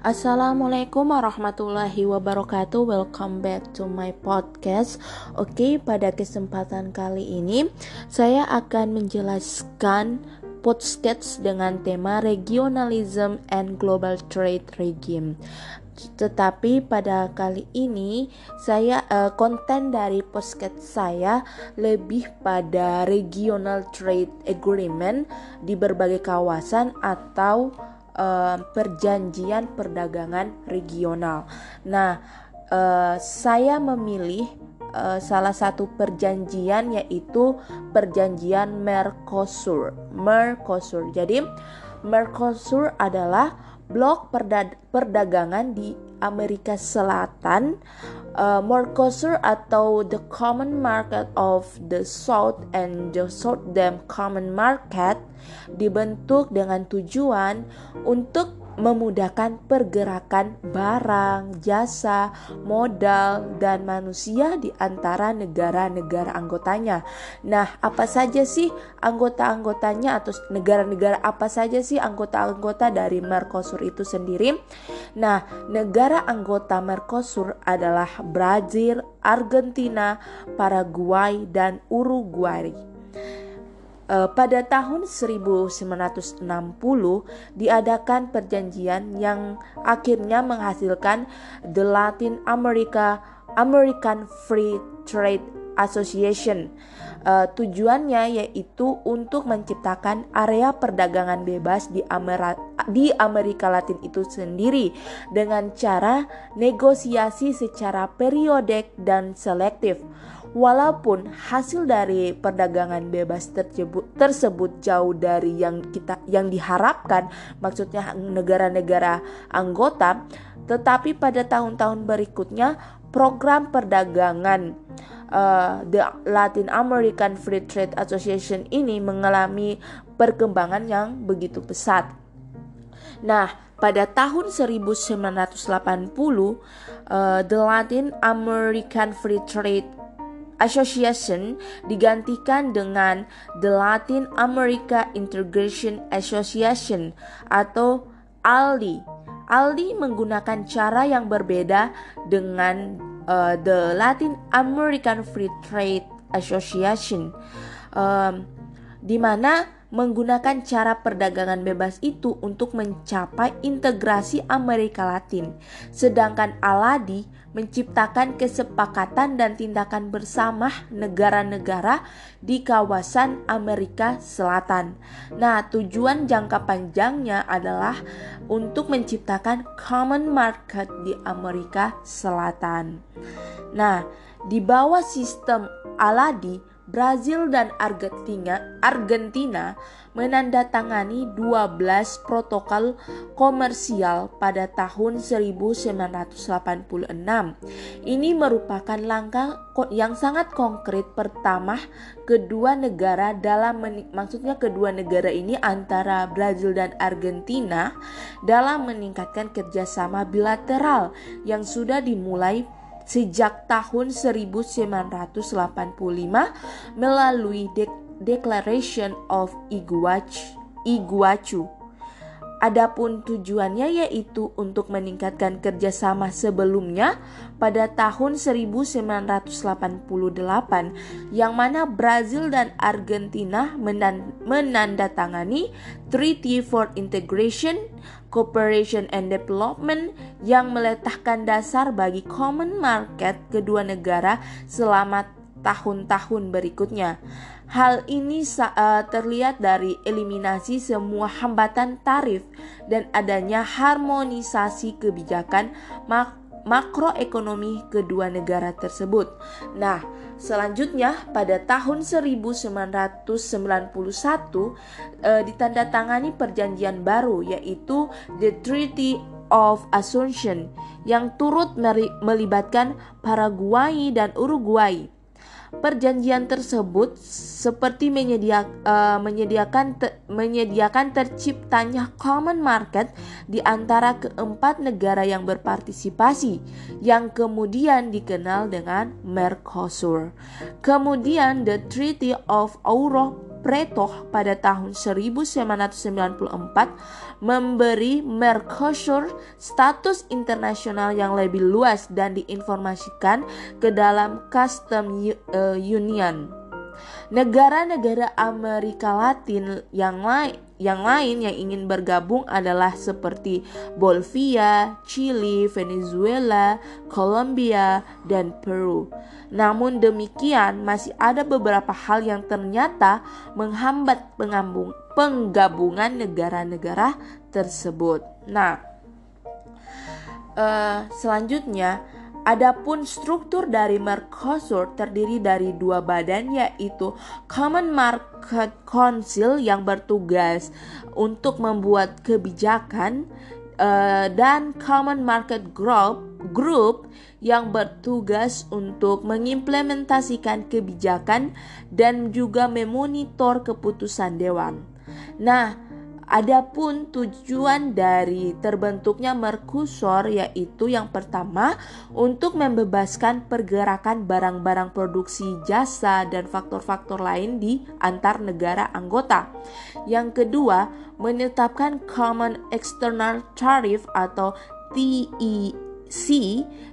Assalamualaikum warahmatullahi wabarakatuh. Welcome back to my podcast. Oke, pada kesempatan kali ini saya akan menjelaskan podcast dengan tema regionalism and global trade regime. Tetapi pada kali ini saya uh, konten dari podcast saya lebih pada regional trade agreement di berbagai kawasan atau uh, perjanjian perdagangan regional. Nah, uh, saya memilih uh, salah satu perjanjian yaitu perjanjian Mercosur. Mercosur. Jadi Mercosur adalah blok perdagangan di Amerika Selatan. Uh, Mercosur atau the Common Market of the South and the Southern Common Market dibentuk dengan tujuan untuk memudahkan pergerakan barang, jasa, modal, dan manusia di antara negara-negara anggotanya. Nah, apa saja sih anggota-anggotanya atau negara-negara apa saja sih anggota-anggota dari Mercosur itu sendiri? Nah, negara anggota Mercosur adalah Brazil, Argentina, Paraguay, dan Uruguay pada tahun 1960 diadakan perjanjian yang akhirnya menghasilkan the Latin America American Free Trade Association. Uh, tujuannya yaitu untuk menciptakan area perdagangan bebas di, Amera di Amerika Latin itu sendiri dengan cara negosiasi secara periodik dan selektif. Walaupun hasil dari perdagangan bebas tersebut, jauh dari yang kita yang diharapkan, maksudnya negara-negara anggota, tetapi pada tahun-tahun berikutnya program perdagangan uh, the Latin American Free Trade Association ini mengalami perkembangan yang begitu pesat. Nah, pada tahun 1980, uh, the Latin American Free Trade Association digantikan dengan The Latin America Integration Association atau ALDI. ALDI menggunakan cara yang berbeda dengan uh, The Latin American Free Trade Association, um, di mana menggunakan cara perdagangan bebas itu untuk mencapai integrasi Amerika Latin, sedangkan Aladi menciptakan kesepakatan dan tindakan bersama negara-negara di kawasan Amerika Selatan. Nah, tujuan jangka panjangnya adalah untuk menciptakan common market di Amerika Selatan. Nah, di bawah sistem Aladi, Brazil dan Argentina, Argentina menandatangani 12 protokol komersial pada tahun 1986. Ini merupakan langkah yang sangat konkret pertama kedua negara dalam maksudnya kedua negara ini antara Brazil dan Argentina dalam meningkatkan kerjasama bilateral yang sudah dimulai sejak tahun 1985 melalui De Declaration of Iguachu. Adapun tujuannya yaitu untuk meningkatkan kerjasama sebelumnya pada tahun 1988 yang mana Brazil dan Argentina menandatangani Treaty for Integration, Cooperation and Development yang meletakkan dasar bagi common market kedua negara selama tahun-tahun berikutnya. Hal ini uh, terlihat dari eliminasi semua hambatan tarif dan adanya harmonisasi kebijakan mak makroekonomi kedua negara tersebut. Nah, selanjutnya pada tahun 1991 uh, ditandatangani perjanjian baru yaitu The Treaty of Assumption yang turut melibatkan Paraguay dan Uruguay. Perjanjian tersebut seperti menyedia, uh, menyediakan te, menyediakan terciptanya common market di antara keempat negara yang berpartisipasi yang kemudian dikenal dengan Mercosur. Kemudian the Treaty of Europe Pretoh pada tahun 1994 memberi Mercosur status internasional yang lebih luas dan diinformasikan ke dalam Custom eh, Union. Negara-negara Amerika Latin yang lain yang lain yang ingin bergabung adalah seperti Bolivia, Chili, Venezuela, Colombia, dan Peru. Namun demikian, masih ada beberapa hal yang ternyata menghambat penggabungan negara-negara tersebut. Nah, uh, selanjutnya Adapun struktur dari Mercosur terdiri dari dua badan yaitu Common Market Council yang bertugas untuk membuat kebijakan uh, dan Common Market Group Group yang bertugas untuk mengimplementasikan kebijakan dan juga memonitor keputusan dewan. Nah, Adapun tujuan dari terbentuknya Mercosur yaitu yang pertama untuk membebaskan pergerakan barang-barang produksi jasa dan faktor-faktor lain di antar negara anggota. Yang kedua, menetapkan Common External Tariff atau TEC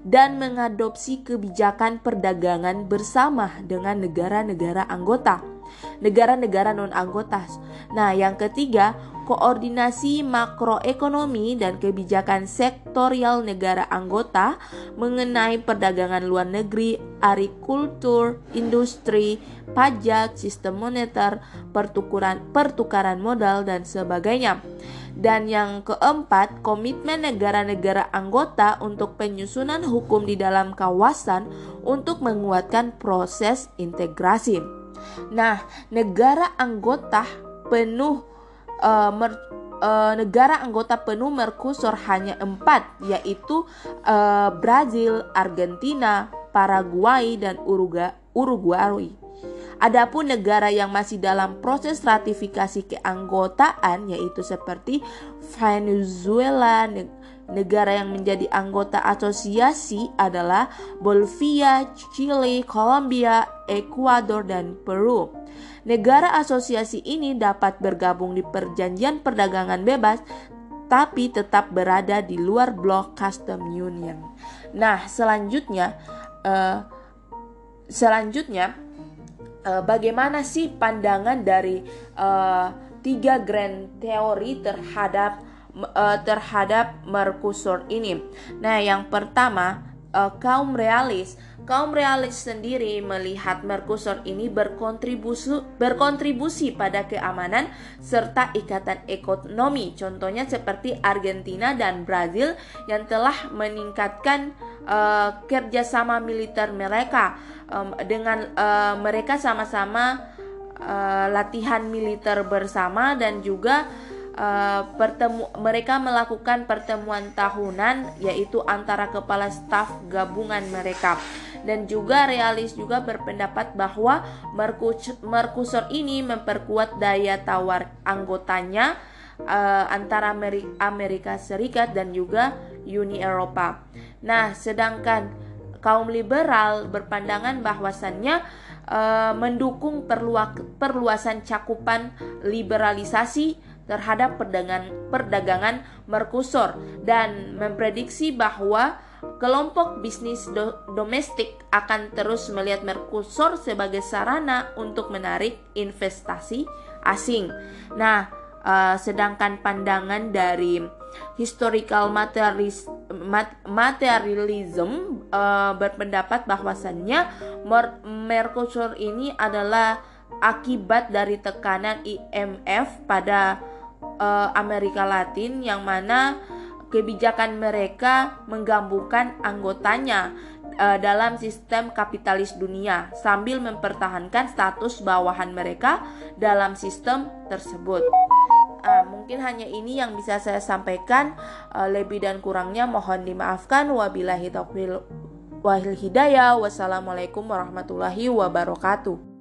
dan mengadopsi kebijakan perdagangan bersama dengan negara-negara anggota negara-negara non-anggota. Nah, yang ketiga, koordinasi makroekonomi dan kebijakan sektorial negara anggota mengenai perdagangan luar negeri, agrikultur, industri, pajak, sistem moneter, pertukaran pertukaran modal dan sebagainya. Dan yang keempat, komitmen negara-negara anggota untuk penyusunan hukum di dalam kawasan untuk menguatkan proses integrasi. Nah, negara anggota penuh uh, uh, negara anggota penuh Mercosur hanya empat, yaitu uh, Brazil, Argentina, Paraguay, dan Uruguay. Adapun negara yang masih dalam proses ratifikasi keanggotaan yaitu seperti Venezuela, negara yang menjadi anggota asosiasi adalah Bolivia, Chile, Colombia, Ekuador, dan Peru. Negara asosiasi ini dapat bergabung di perjanjian perdagangan bebas tapi tetap berada di luar blok custom union. Nah, selanjutnya uh, selanjutnya uh, bagaimana sih pandangan dari uh, tiga grand teori terhadap uh, terhadap Mercosur ini? Nah, yang pertama uh, kaum realis Kaum realis sendiri melihat Mercosur ini berkontribusi, berkontribusi pada keamanan serta ikatan ekonomi. Contohnya seperti Argentina dan Brazil yang telah meningkatkan uh, kerjasama militer mereka um, dengan uh, mereka sama-sama uh, latihan militer bersama dan juga uh, pertemu mereka melakukan pertemuan tahunan yaitu antara kepala staf gabungan mereka dan juga realis juga berpendapat bahwa Mercosur ini memperkuat daya tawar anggotanya uh, antara Amerika Serikat dan juga Uni Eropa. Nah, sedangkan kaum liberal berpandangan bahwasannya uh, mendukung perluasan cakupan liberalisasi terhadap perdagangan, perdagangan dan memprediksi bahwa kelompok bisnis do domestik akan terus melihat Mercosur sebagai sarana untuk menarik investasi asing. Nah, uh, sedangkan pandangan dari historical materialis, mat, materialism uh, berpendapat bahwasannya Mercosur ini adalah akibat dari tekanan IMF pada uh, Amerika Latin yang mana kebijakan mereka menggabungkan anggotanya uh, dalam sistem kapitalis dunia sambil mempertahankan status bawahan mereka dalam sistem tersebut. Uh, mungkin hanya ini yang bisa saya sampaikan. Uh, lebih dan kurangnya mohon dimaafkan. Wabillahi taufiq wal hidayah. Wassalamualaikum warahmatullahi wabarakatuh.